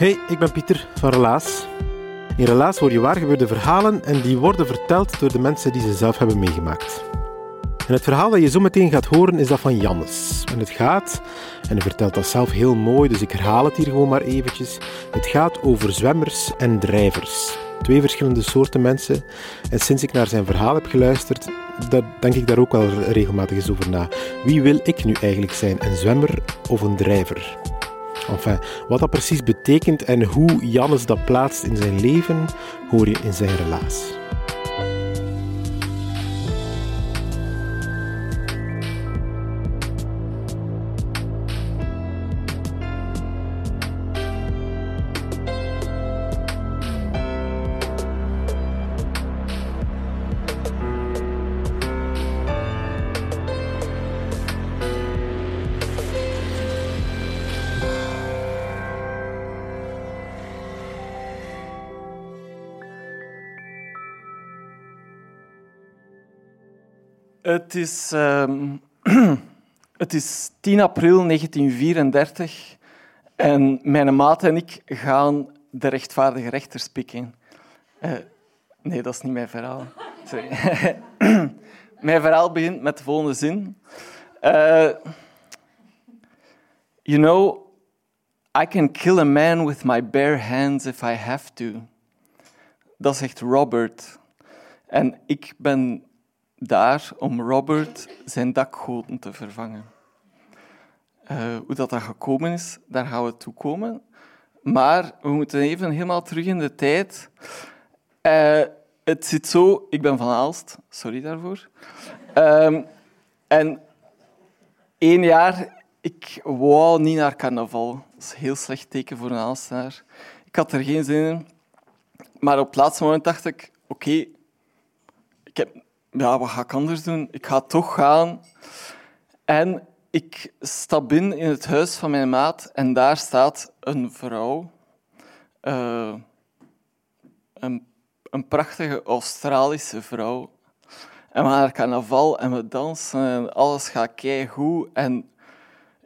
Hey, ik ben Pieter van Relaas. In Relaas hoor je waargebeurde verhalen en die worden verteld door de mensen die ze zelf hebben meegemaakt. En het verhaal dat je zo meteen gaat horen is dat van Jannes. En het gaat, en hij vertelt dat zelf heel mooi, dus ik herhaal het hier gewoon maar eventjes. Het gaat over zwemmers en drijvers. Twee verschillende soorten mensen. En sinds ik naar zijn verhaal heb geluisterd, denk ik daar ook wel regelmatig eens over na. Wie wil ik nu eigenlijk zijn, een zwemmer of een drijver? Enfin, wat dat precies betekent en hoe Jannes dat plaatst in zijn leven, hoor je in zijn relaas. Het is, um, het is 10 april 1934 en mijn maat en ik gaan de rechtvaardige rechters pikken. Uh, nee, dat is niet mijn verhaal. Sorry. mijn verhaal begint met de volgende zin. Uh, you know, I can kill a man with my bare hands if I have to. Dat zegt Robert. En ik ben daar om Robert zijn dakgoten te vervangen. Uh, hoe dat, dat gekomen is, daar gaan we toe komen. Maar we moeten even helemaal terug in de tijd. Uh, het zit zo, ik ben van Aalst, sorry daarvoor. Um, en één jaar, ik wou niet naar carnaval. Dat is een heel slecht teken voor een Aalstenaar. Ik had er geen zin in. Maar op het laatste moment dacht ik, oké, ik heb ja, wat ga ik anders doen? Ik ga toch gaan. En ik stap binnen in het huis van mijn maat en daar staat een vrouw. Uh, een, een prachtige Australische vrouw. En we gaan naar carnaval en we dansen en alles gaat goed. En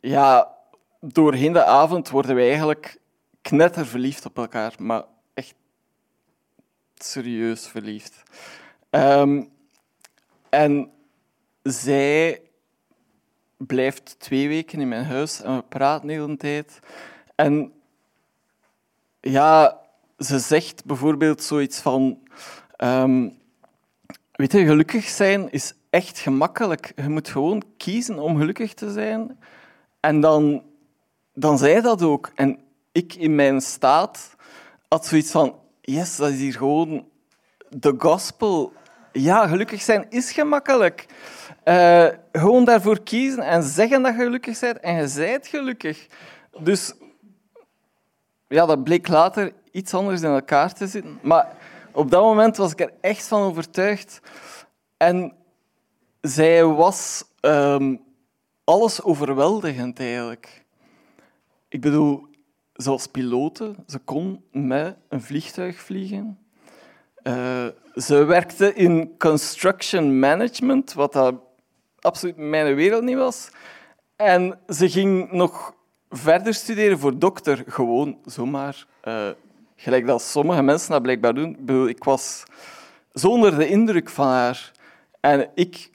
ja, doorheen de avond worden we eigenlijk knetterverliefd op elkaar. Maar echt serieus verliefd. Um, en zij blijft twee weken in mijn huis en we praten de hele tijd. En ja, ze zegt bijvoorbeeld zoiets van... Um, weet je, gelukkig zijn is echt gemakkelijk. Je moet gewoon kiezen om gelukkig te zijn. En dan, dan zei dat ook. En ik in mijn staat had zoiets van... Yes, dat is hier gewoon de gospel ja, gelukkig zijn is gemakkelijk. Uh, gewoon daarvoor kiezen en zeggen dat je gelukkig bent en je zijt gelukkig. Dus ja, dat bleek later iets anders in elkaar te zitten. Maar op dat moment was ik er echt van overtuigd. En zij was um, alles overweldigend eigenlijk. Ik bedoel, ze was pilote, ze kon met een vliegtuig vliegen. Uh, ze werkte in construction management, wat dat absoluut mijn wereld niet was. En ze ging nog verder studeren voor dokter, gewoon zomaar. Uh, gelijk dat sommige mensen dat blijkbaar doen. Ik, bedoel, ik was zonder de indruk van haar. En ik,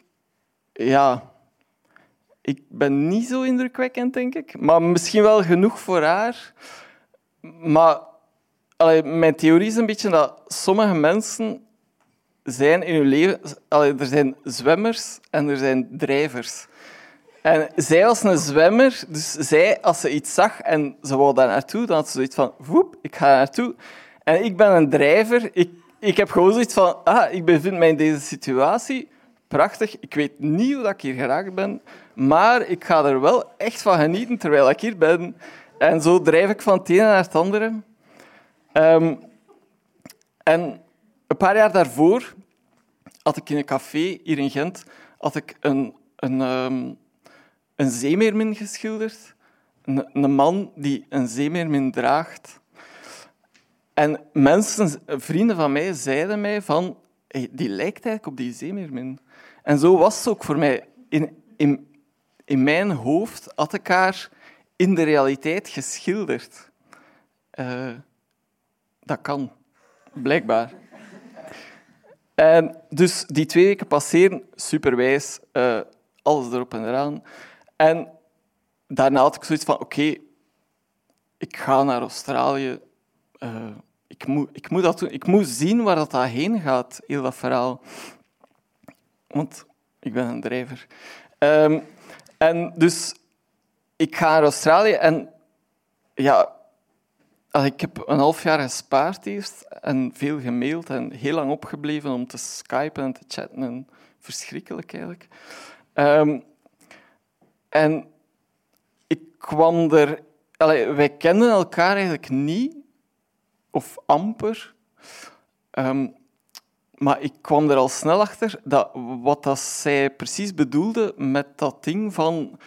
ja, ik ben niet zo indrukwekkend, denk ik. Maar misschien wel genoeg voor haar. Maar mijn theorie is een beetje dat sommige mensen zijn in hun leven... Er zijn zwemmers en er zijn drijvers. En zij was een zwemmer, dus zij, als ze iets zag en ze wou daar naartoe, dan had ze zoiets van, woep, ik ga naartoe. En ik ben een drijver. Ik, ik heb gewoon zoiets van, ah, ik bevind mij in deze situatie. Prachtig. Ik weet niet hoe ik hier geraakt ben, maar ik ga er wel echt van genieten terwijl ik hier ben. En zo drijf ik van het ene naar het andere. Ehm, en een paar jaar daarvoor had ik in een café hier in Gent had ik een, een, um, een zeemeermin geschilderd. Een, een man die een zeemeermin draagt. En mensen, vrienden van mij, zeiden mij van... Die lijkt eigenlijk op die zeemeermin. En zo was het ook voor mij. In, in, in mijn hoofd had ik haar in de realiteit geschilderd. Uh, dat kan, blijkbaar. En dus die twee weken passeren, superwijs, uh, alles erop en eraan. En daarna had ik zoiets van, oké, ik ga naar Australië. Uh, ik, moet, ik moet dat doen. Ik moet zien waar dat heen gaat, heel dat verhaal. Want ik ben een drijver. Um, en dus ik ga naar Australië en ja, ik heb een half jaar gespaard eerst en veel gemaild en heel lang opgebleven om te skypen en te chatten. En verschrikkelijk eigenlijk. Um, en ik kwam er... Wij kenden elkaar eigenlijk niet, of amper. Um, maar ik kwam er al snel achter dat wat dat zij precies bedoelde met dat ding van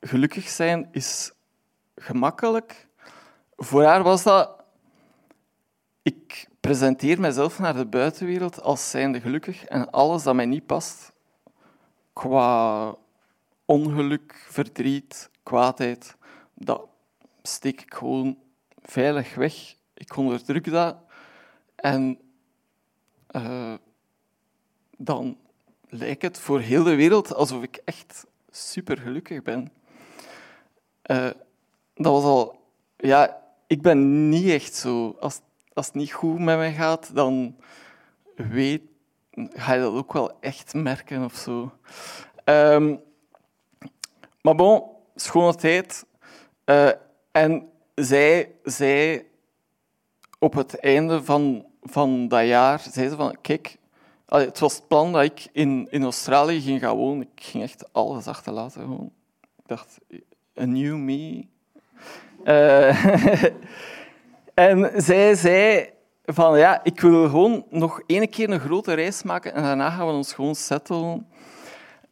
gelukkig zijn is gemakkelijk. Voor haar was dat... Ik presenteer mezelf naar de buitenwereld als zijnde gelukkig en alles dat mij niet past, qua ongeluk, verdriet, kwaadheid, dat steek ik gewoon veilig weg. Ik onderdruk dat. En uh, dan lijkt het voor heel de wereld alsof ik echt super gelukkig ben. Uh, dat was al... Ja, ik ben niet echt zo... Als, als het niet goed met mij gaat, dan weet, ga je dat ook wel echt merken of zo. Um, maar bon, schone tijd. Uh, en zij, zij op het einde van van dat jaar zei ze van, kijk, het was het plan dat ik in, in Australië ging gaan wonen. Ik ging echt alles achterlaten. Gewoon. Ik dacht, a new me. Uh, en zij zei van, ja, ik wil gewoon nog één keer een grote reis maken en daarna gaan we ons gewoon settelen.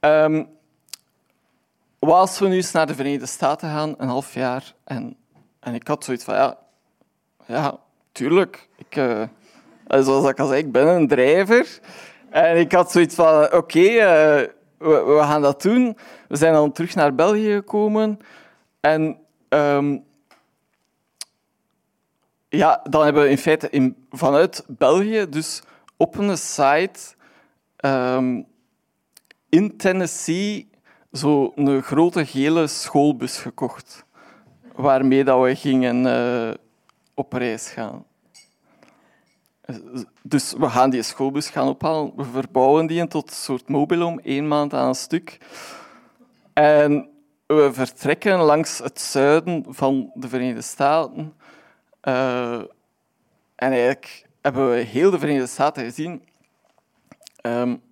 Um, wat als we nu eens naar de Verenigde Staten gaan, een half jaar? En, en ik had zoiets van, ja, ja tuurlijk. Ik, uh, zoals ik al zei, ik ben een drijver. En ik had zoiets van, oké, uh, we, gaan dat doen. We zijn dan terug naar België gekomen. En um, ja, dan hebben we in feite in, vanuit België dus op een site um, in Tennessee zo een grote gele schoolbus gekocht. Waarmee dat we gingen uh, op reis gaan. Dus we gaan die schoolbus gaan ophalen. We verbouwen die tot een soort mobilom, één maand aan een stuk. En we vertrekken langs het zuiden van de Verenigde Staten. Uh, en eigenlijk hebben we heel de Verenigde Staten gezien. Um,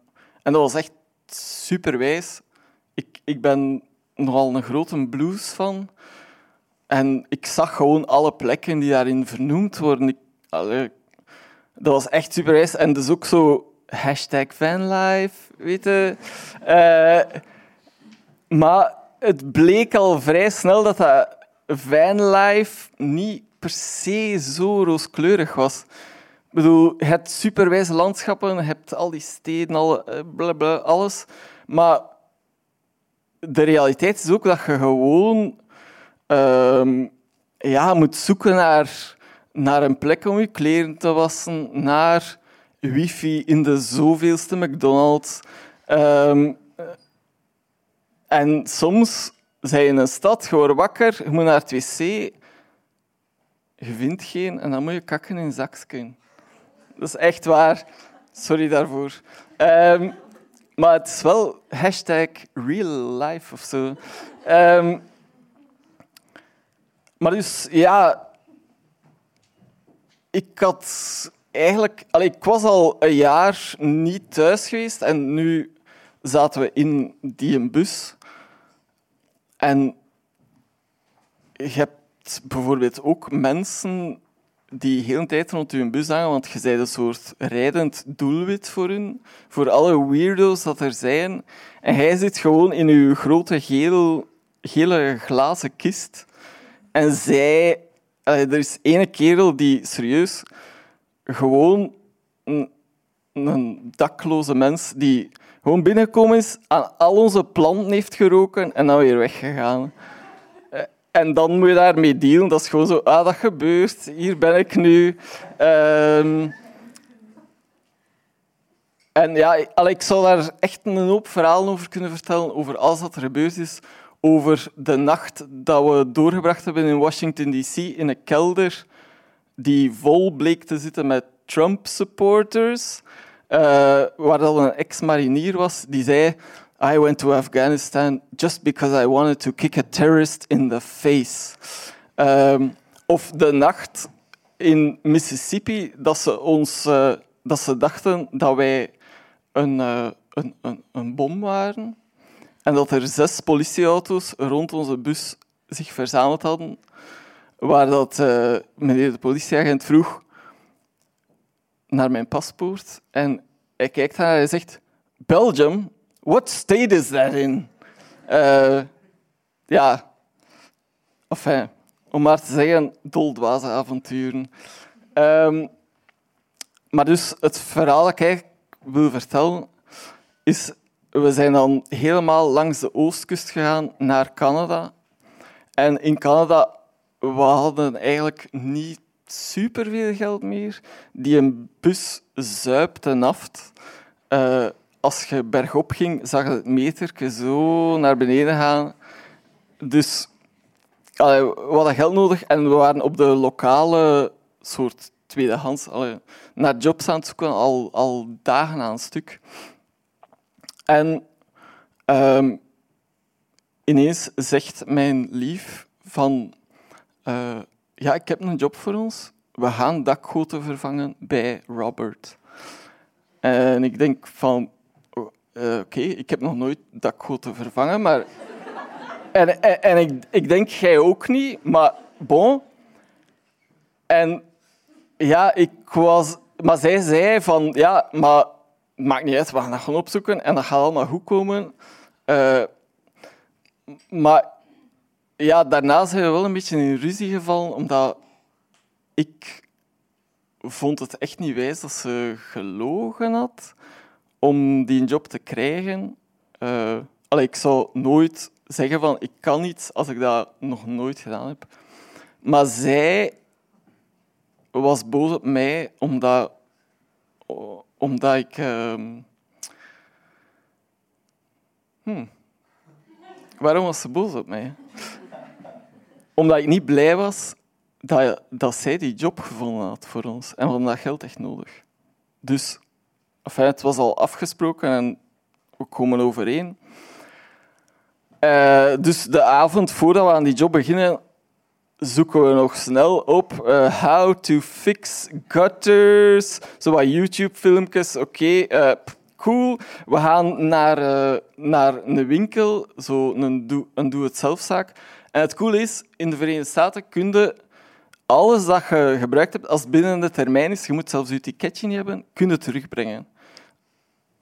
en dat was echt superwijs. Ik, ik ben nogal een grote blues van. En ik zag gewoon alle plekken die daarin vernoemd worden. Dat was echt super En dus ook zo hashtag fanlife, weet je. Uh, maar het bleek al vrij snel dat dat fanlife niet per se zo rooskleurig was. Ik bedoel, je hebt superwijze landschappen, je hebt al die steden, al, blablabla, eh, alles. Maar de realiteit is ook dat je gewoon uh, ja, moet zoeken naar naar een plek om je kleren te wassen, naar wifi in de zoveelste McDonald's. Um, En soms zijn in een stad, wordt wakker, je moet naar het wc, je vindt geen en dan moet je kakken in zakje. Dat is echt waar. Sorry daarvoor. Um, maar het is wel hashtag real life of zo. Um, maar dus, ja... Ik had eigenlijk... Allee, ik was al een jaar niet thuis geweest en nu zaten we in die bus. En je hebt bijvoorbeeld ook mensen die heel een tijd rond je bus hangen, want je bent een soort rijdend doelwit voor hun, voor alle weirdo's dat er zijn. En hij zit gewoon in uw grote gele, gele glazen kist. En zij... Er is ene kerel die serieus gewoon een, een dakloze mens die gewoon binnengekomen is, aan al onze planten heeft geroken en dan weer weggegaan. Eh, en dan moet je daarmee dealen. Dat is gewoon zo, ah, dat gebeurt, hier ben ik nu. Uh, en ja, ik zou daar echt een hoop verhalen over kunnen vertellen, over alles wat er gebeurd is. Over de nacht dat we doorgebracht hebben in Washington, D.C., in een kelder die vol bleek te zitten met Trump-supporters. Uh, waar dat een ex-marinier was, die zei... I went to Afghanistan just because I wanted to kick a terrorist in the face. Um, of de nacht in Mississippi, dat ze, ons, uh, dat ze dachten dat wij een, uh, een, een, een bom waren. En dat er zes politieauto's rond onze bus zich verzameld hadden. Waar dat, uh, meneer de politieagent vroeg naar mijn paspoort en hij kijkt naar en hij zegt: Belgium, what state is that in? Uh, ja, enfin, om maar te zeggen, doldwaze avonturen. Um, maar dus het verhaal dat ik wil vertellen is, we zijn dan helemaal langs de oostkust gegaan naar Canada. En in Canada, we hadden eigenlijk niet superveel geld meer. Die een bus zuipt en aft. Uh, als je bergop ging, zag je het meterke zo naar beneden gaan. Dus we hadden geld nodig en we waren op de lokale soort tweedehands allee, naar jobs aan het zoeken, al, al dagen aan een stuk. En um, ineens zegt mijn lief van... Uh, ja, ik heb een job voor ons. We gaan dakgoten vervangen bij Robert. En ik denk van, uh, oké, ik heb nog nooit dakgoten vervangen, maar... En, en, ik, ik denk, jij ook niet, maar bon. En ja, ik was... Maar zij zei van, ja, maar maakt niet uit, we gaan dat gewoon opzoeken en dat gaat allemaal goed komen. Uh, maar ja, daarna zijn we wel een beetje in ruzie gevallen, omdat ik vond het echt niet wijs dat ze gelogen had om die job te krijgen. Uh, ik zou nooit zeggen van ik kan iets als ik dat nog nooit gedaan heb. Maar zij was boos op mij omdat, omdat ik... Uh, hmm. Waarom was ze boos op mij? Omdat ik niet blij was dat, dat zij die job gevonden had voor ons. En we hadden dat geld echt nodig. Dus enfin, het was al afgesproken en we komen overeen. Uh, dus de avond voordat we aan die job beginnen, zoeken we nog snel op uh, how to fix gutters. Zo wat YouTube-filmpjes. Oké, uh, cool. We gaan naar, naar een winkel, zo een doe-het-zelfzaak. En het coole is, in de Verenigde Staten kun je alles dat je gebruikt hebt, als binnen de termijn is, je moet zelfs je ticketje niet hebben, kun je terugbrengen.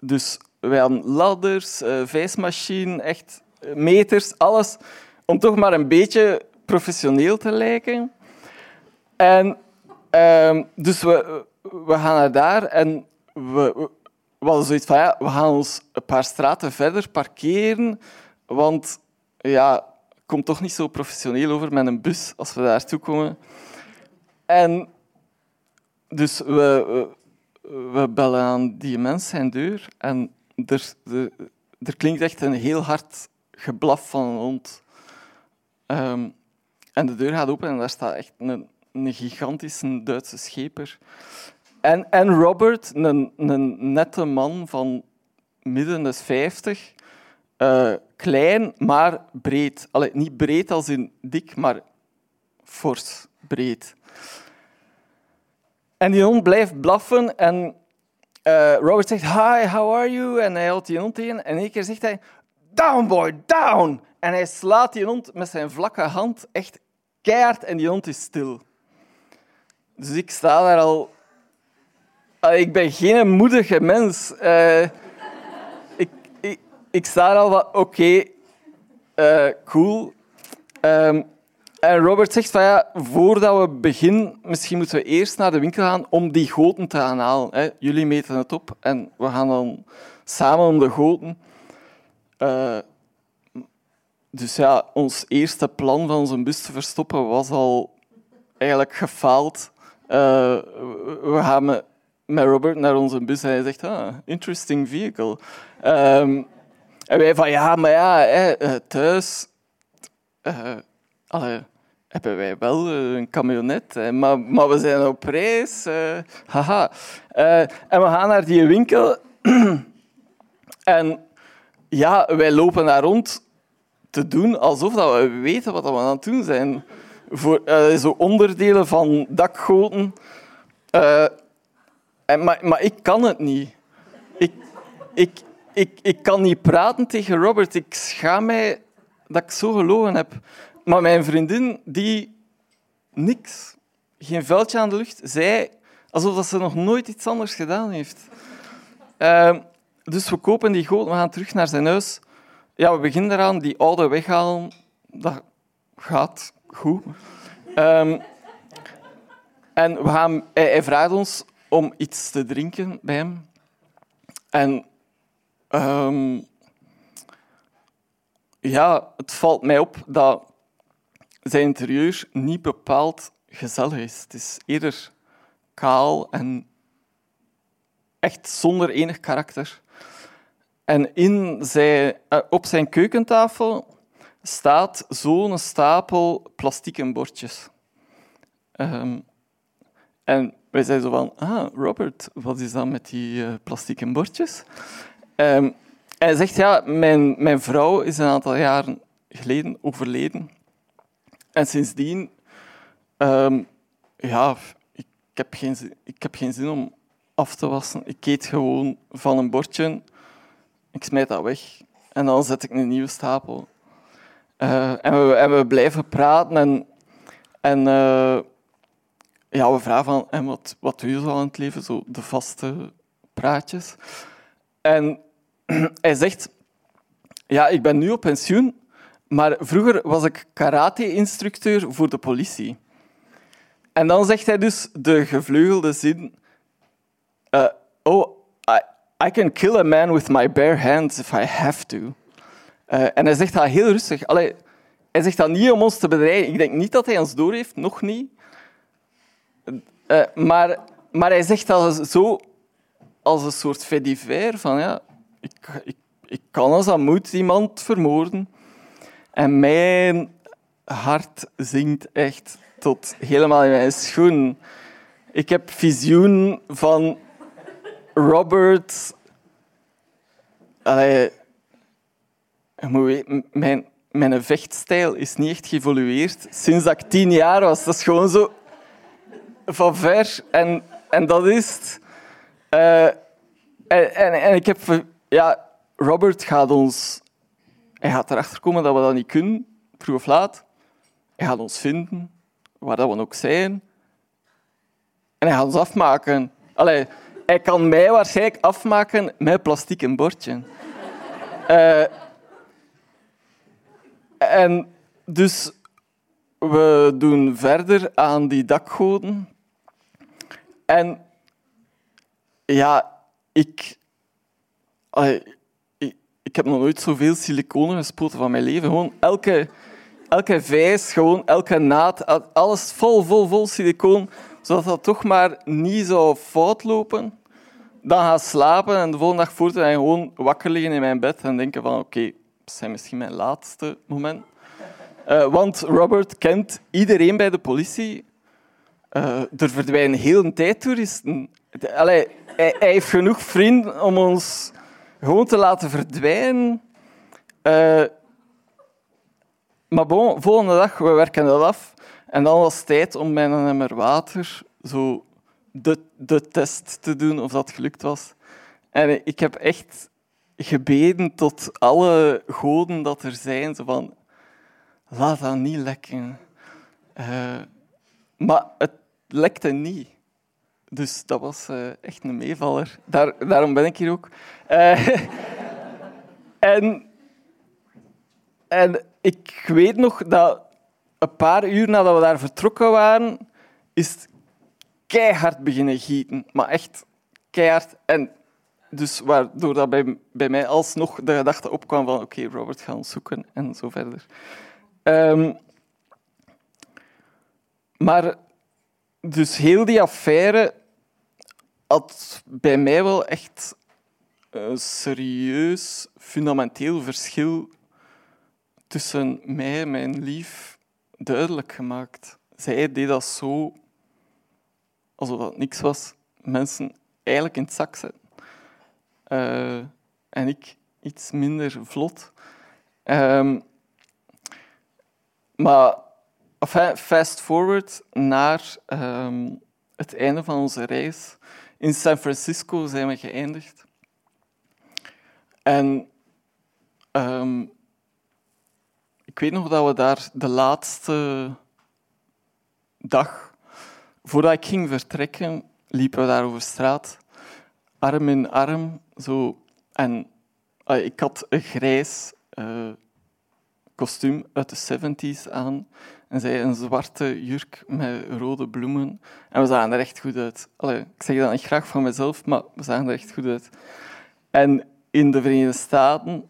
Dus wij hadden ladders, uh, vijsmachine, echt eh, meters, alles, om toch maar een beetje professioneel te lijken. En uh, dus we, we gaan naar daar en we, we hadden zoiets van, ja, we gaan ons een paar straten verder parkeren, want ja, komt toch niet zo professioneel over met een bus als we daartoe komen. En dus we, we, bellen aan die mens zijn deur en er, er, klinkt echt een heel hard geblaf van een hond. Ehm, en de deur gaat open en daar staat echt een, een gigantische Duitse scheper. En, en Robert, een, een nette man van midden de 50, uh, klein, maar breed. Allee, niet breed als in dik, maar fors, breed. En die hond blijft blaffen en uh, Robert zegt, hi, how are you? En hij houdt die hond tegen en één keer zegt hij, down boy, down! En hij slaat die hond met zijn vlakke hand echt keihard en die hond is stil. Dus ik sta daar al... Ik ben geen moedige mens. Uh, ik, ik, sta er al van, oké, uh, cool. Um, en Robert zegt van ja, voordat we beginnen, misschien moeten we eerst naar de winkel gaan om die goten te gaan halen. Hè. Jullie meten het op en we gaan dan samen om de goten. Uh, dus ja, ons eerste plan van onze bus te verstoppen was al eigenlijk gefaald. Uh, we gaan met, Robert naar onze bus en hij zegt, ah, interesting vehicle. Um, en wij van, ja, maar ja, eh, thuis... allee, hebben wij wel een camionet, maar, maar we zijn op reis. Uh, haha. Uh, en we gaan naar die winkel en ja, wij lopen daar rond te doen alsof dat we weten wat we aan het doen zijn. Voor, uh, zo onderdelen van dakgoten. en, maar, maar ik kan het niet. Ik, ik, ik, ik kan niet praten tegen Robert. Ik schaam mij dat ik zo gelogen heb. Maar mijn vriendin, die niks, geen vuiltje aan de lucht, zei alsof ze nog nooit iets anders gedaan heeft. Uh, dus we kopen die goot, we gaan terug naar zijn huis. Ja, we beginnen eraan, die oude weghalen. Dat gaat goed. Um, en we gaan, hij, vraagt ons om iets te drinken bij hem. En um, ja, het valt mij op dat zijn interieur niet bepaald gezellig is. Het is eerder kaal en echt zonder enig karakter. En in zijn, eh, op zijn keukentafel staat zo'n stapel plastieke bordjes. Um, en wij zeiden zo van, ah, Robert, wat is dat met die uh, plastieke bordjes? Um, hij zegt, ja, mijn, mijn vrouw is een aantal jaren geleden overleden. En sindsdien, um, ja, ik heb, geen, ik heb geen zin om af te wassen. Ik eet gewoon van een bordje, ik smijt dat weg en dan zet ik een nieuwe stapel. Uh, en, we, we blijven praten en, en uh, ja, we vragen van, wat, wat doe je zo aan het leven? Zo de vaste praatjes. En hij zegt, ja, ik ben nu op pensioen, maar vroeger was ik karate-instructeur voor de politie. En dan zegt hij dus de gevleugelde zin... Uh, oh, I, I can kill a man with my bare hands if I have to. Uh, en hij zegt dat heel rustig. Allee, hij zegt dat niet om ons te bedreigen. Ik denk niet dat hij ons door heeft, nog niet. Uh, maar, maar hij zegt dat zo als een soort fait divers van ja, ik, ik, ik kan als dat moet iemand vermoorden. En mijn hart zingt echt tot helemaal in mijn schoen. Ik heb visioen van Robert. Allee, mijn, mijn vechtstijl is niet echt geëvolueerd sinds dat ik tien jaar was. Dat is gewoon zo van ver. En, en dat is. Uh, en, en, en ik heb... Ja, Robert gaat ons hij gaat erachter komen dat we dat niet kunnen, vroeg of laat. Hij gaat ons vinden, waar dat we ook zijn. En hij gaat ons afmaken. Allee, hij kan mij waarschijnlijk afmaken met plastic en bordje. uh, en dus we doen verder aan die dakgoden. En ja, ik... ik heb nog nooit zoveel siliconen gespoten van mijn leven. Gewoon elke, elke vijs, gewoon elke naad, alles vol, vol, vol silicoon, zodat dat toch maar niet zou fout lopen. Dan gaan slapen en de volgende dag voort gewoon wakker liggen in mijn bed en denken van oké, zijn misschien mijn laatste moment. Uh, want Robert kent iedereen bij de politie. Uh, er verdwijnen heel een tijd toeristen. Allee, hij, hij, heeft genoeg vrienden om ons gewoon te laten verdwijnen. Uh, maar bon, volgende dag, we werken dat af. En dan was het tijd om met een emmer water zo de, de test te doen of dat gelukt was. En ik heb echt gebeden tot alle goden dat er zijn. Zo van, laat dat niet lekken. Uh, maar het lekte niet. Dus dat was uh, echt een meevaller. Daar, daarom ben ik hier ook. Uh, en, en ik weet nog dat een paar uur nadat we daar vertrokken waren, is het keihard beginnen gieten. Maar echt keihard. En dus waardoor dat bij, bij mij alsnog de gedachte opkwam van oké, Robert, gaan zoeken en zo verder. Um, maar dus heel die affaire had bij mij wel echt een serieus, fundamenteel verschil tussen mij en mijn lief duidelijk gemaakt. Zij deed dat zo alsof dat niks was, mensen eigenlijk in het zak zetten. Uh, en ik iets minder vlot. Um, maar enfin, fast forward naar um, het einde van onze reis. In San Francisco zijn we geëindigd. En um, ik weet nog dat we daar de laatste dag, voordat ik ging vertrekken, liepen we daar over straat, arm in arm. Zo. En ik had een grijs uh, kostuum uit de 70s aan en zij een zwarte jurk met rode bloemen. En we zagen er echt goed uit. Ik zeg dat niet graag van mezelf, maar we zagen er echt goed uit. En in de Verenigde Staten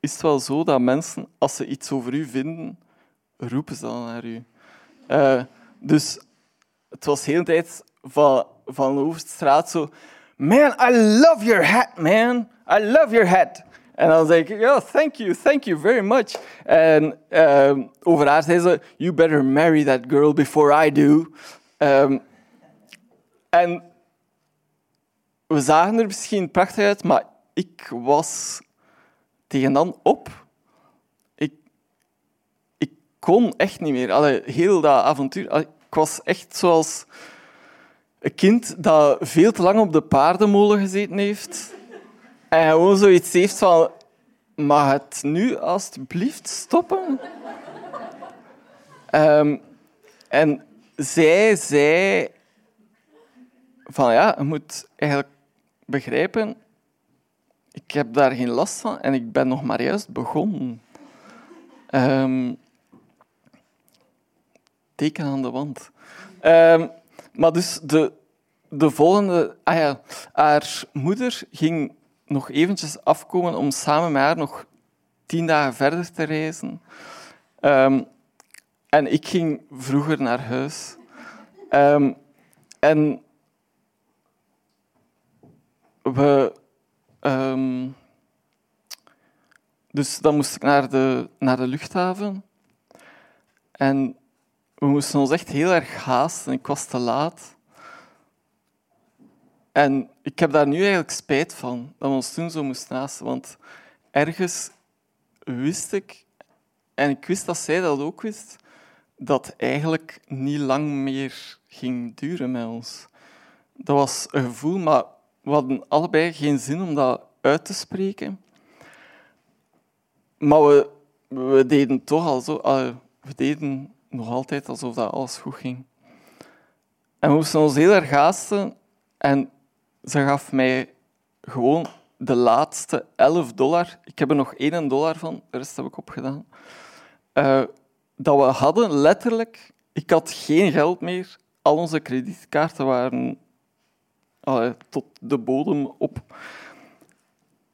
is het wel zo dat mensen, als ze iets over u vinden, roepen ze dan naar u. Uh, dus het was de hele tijd van, van de Hoofdstraat zo... Man, I love your hat, man. I love your hat. En dan zei ik, oh, thank you, thank you very much. En um, over haar zei ze, you better marry that girl before I do. Um, en we zagen er misschien prachtig uit, maar ik was tegen dan op. Ik, ik kon echt niet meer. Allee, heel dat avontuur. Ik was echt zoals een kind dat veel te lang op de paardenmolen gezeten heeft. En gewoon zoiets heeft van... Mag het nu alstublieft stoppen? um, en zij zei... Van ja, je moet eigenlijk begrijpen ik heb daar geen last van en ik ben nog maar juist begonnen. Um, teken aan de wand. Um, maar dus de, de volgende... Ah ja, haar moeder ging nog eventjes afkomen om samen met haar nog tien dagen verder te reizen. Um, en ik ging vroeger naar huis. en we Um, dus dan moest ik naar de, naar de luchthaven. En we moesten ons echt heel erg haasten. Ik was te laat. En ik heb daar nu eigenlijk spijt van, dat we ons toen zo moesten haasten. Want ergens wist ik, en ik wist dat zij dat ook wist, dat eigenlijk niet lang meer ging duren met ons. Dat was een gevoel, maar we hadden allebei geen zin om dat uit te spreken. Maar we, deden toch al zo... We deden nog altijd alsof dat alles goed ging. En we moesten ons heel erg haasten. En ze gaf mij gewoon de laatste 11 dollar. Ik heb er nog 1 dollar van, de rest heb ik opgedaan. Uh, dat we hadden letterlijk... Ik had geen geld meer. Al onze kredietkaarten waren tot de bodem op.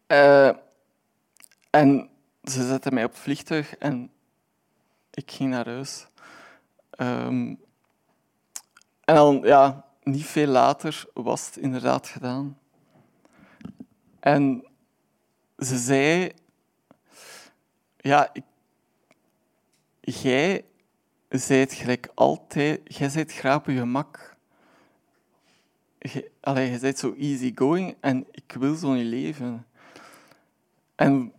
Uh, en ze zetten mij op het vliegtuig en ik ging naar huis. Um, en dan, ja, niet veel later was het inderdaad gedaan. En ze zei... ja, jij zijt gelijk altijd, jij zijt graag je gemak. Allee, je bent zo easy going en ik wil zo niet leven. En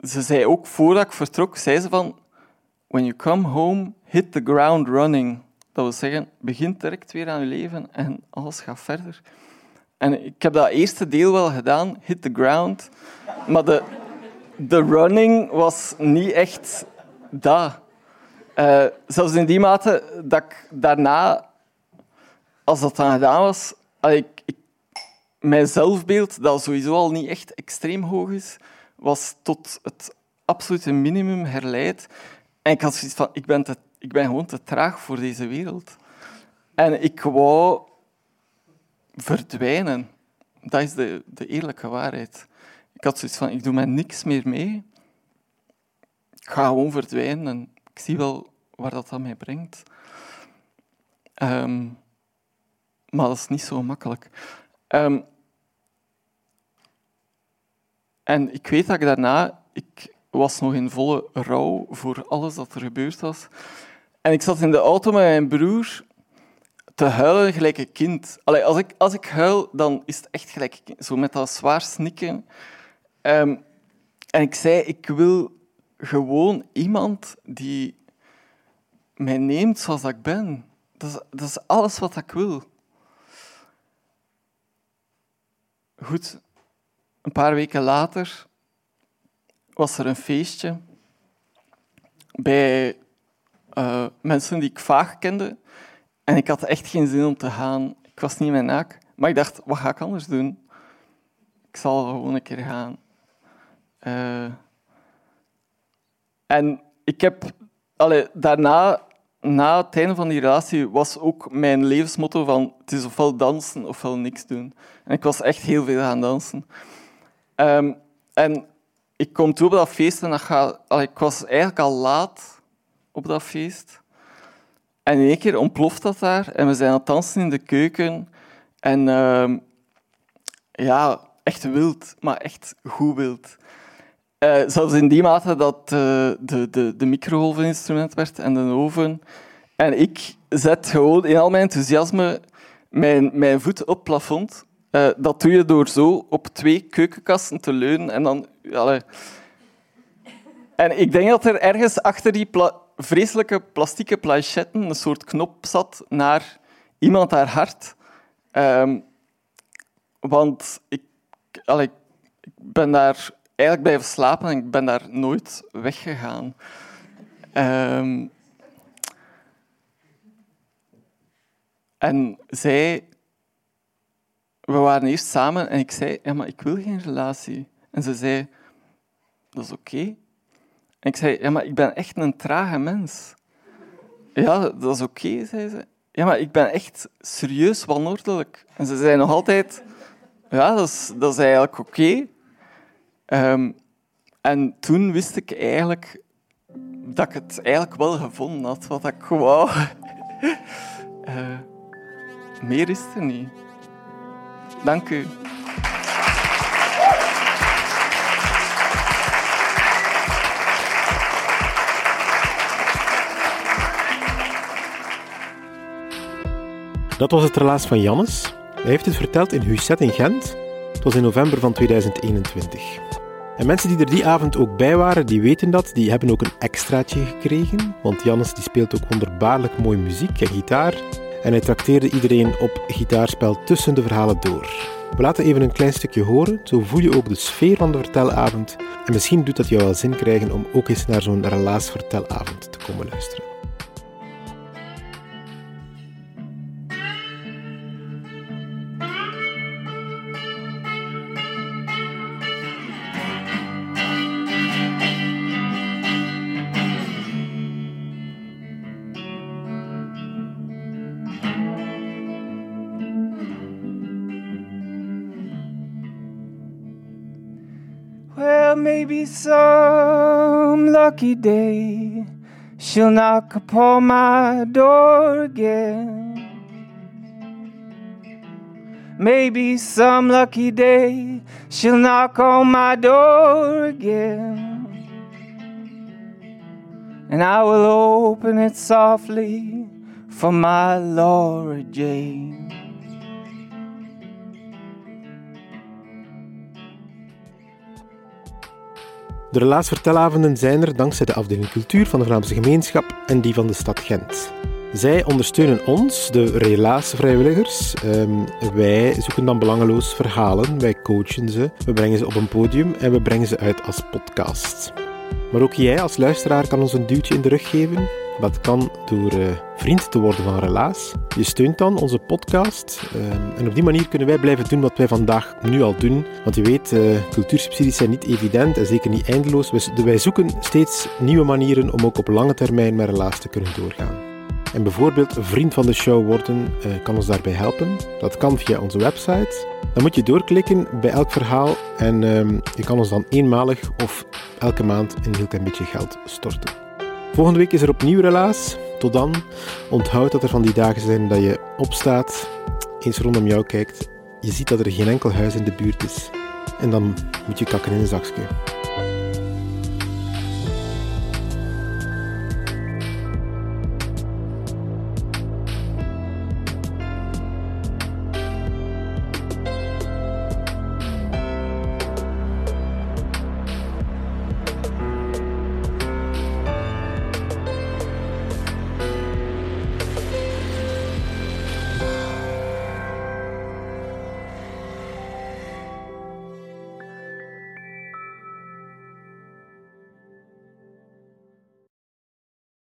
ze zei ook, voordat ik vertrok, zei ze van, when you come home, hit the ground running. Dat wil zeggen, begin direct weer aan je leven en alles gaat verder. En ik heb dat eerste deel wel gedaan, hit the ground. Maar de, de running was niet echt dat. Uh, zelfs in die mate dat ik daarna, als dat dan gedaan was, ik, ik, mijn zelfbeeld, dat sowieso al niet echt extreem hoog is, was tot het absolute minimum herleid. En ik had zoiets van, ik ben, te, ik ben gewoon te traag voor deze wereld. En ik wou verdwijnen. Dat is de, de eerlijke waarheid. Ik had zoiets van, ik doe met niks meer mee. Ik ga gewoon verdwijnen en ik zie wel waar dat aan mij brengt. Um, maar dat is niet zo makkelijk. Um, en ik weet dat ik daarna, ik was nog in volle rouw voor alles dat er gebeurd was. En ik zat in de auto met mijn broer te huilen gelijk een kind. Allee, als, ik, als ik huil, dan is het echt gelijk Zo met dat zwaar snikken. Um, en ik zei, ik wil gewoon iemand die mij neemt zoals ik ben. Dat is, dat is alles wat ik wil. Goed, een paar weken later was er een feestje bij uh, mensen die ik vaag kende. En ik had echt geen zin om te gaan. Ik was niet mijn naak. Maar ik dacht, wat ga ik anders doen? Ik zal gewoon een keer gaan. Uh, en ik heb... Allee, daarna, na het einde van die relatie, was ook mijn levensmotto van het is ofwel dansen ofwel niks doen. En ik was echt heel veel gaan dansen. Um, en ik kom toe op dat feest en dat allee, ik was eigenlijk al laat op dat feest. En in één keer ontploft dat daar en we zijn aan het dansen in de keuken. En uh, ja, echt wild, maar echt goed wild. Uh, zelfs in die mate dat uh, de, de, de microgolveninstrument werd en de oven. En ik zet gewoon in al mijn enthousiasme mijn, mijn voet op het plafond. Uh, dat doe je door zo op twee keukenkasten te leunen en dan... En ik denk dat er ergens achter die pla vreselijke plastieke planchetten een soort knop zat naar iemand haar hart. Um, want ik, allee, ik ben daar eigenlijk blijven slapen en ik ben daar nooit weggegaan. Um, en zij... We waren eerst samen en ik zei, ja, maar ik wil geen relatie. En ze zei, dat is oké. Ik zei, ja, maar ik ben echt een trage mens. Ja, dat is oké, zei ze. Ja, maar ik ben echt serieus wanordelijk. En ze zei nog altijd, ja, dat is, dat is eigenlijk oké. Um, en toen wist ik eigenlijk dat ik het eigenlijk wel gevonden had, wat ik wou. uh, meer is er niet. Dank u. Dat was het relaas van Jannes. Hij heeft het verteld in Huset in Gent. Het was in november van 2021. En mensen die er die avond ook bij waren, die weten dat. Die hebben ook een extraatje gekregen. Want Jannes die speelt ook wonderbaarlijk mooi muziek en gitaar. En hij trakteerde iedereen op gitaarspel tussen de verhalen door. We laten even een klein stukje horen, zo voel je ook de sfeer van de vertelavond. En misschien doet dat jou wel zin krijgen om ook eens naar zo'n relaasvertelavond te komen luisteren. Lucky day she'll knock upon my door again. Maybe some lucky day she'll knock on my door again. and I will open it softly for my Laura Jane. De relaasvertelavonden zijn er dankzij de afdeling cultuur van de Vlaamse gemeenschap en die van de stad Gent. Zij ondersteunen ons, de relaasvrijwilligers. Um, wij zoeken dan belangeloos verhalen, wij coachen ze, we brengen ze op een podium en we brengen ze uit als podcast. Maar ook jij als luisteraar kan ons een duwtje in de rug geven. Dat kan door uh, vriend te worden van Relaas. Je steunt dan onze podcast. Uh, en op die manier kunnen wij blijven doen wat wij vandaag nu al doen. Want je weet, uh, cultuursubsidies zijn niet evident en zeker niet eindeloos. Wij, wij zoeken steeds nieuwe manieren om ook op lange termijn met Relaas te kunnen doorgaan. En bijvoorbeeld vriend van de show worden kan ons daarbij helpen. Dat kan via onze website. Dan moet je doorklikken bij elk verhaal en uh, je kan ons dan eenmalig of elke maand een heel klein beetje geld storten. Volgende week is er opnieuw relaas. Tot dan, onthoud dat er van die dagen zijn dat je opstaat, eens rondom jou kijkt, je ziet dat er geen enkel huis in de buurt is. En dan moet je kakken in een zakje.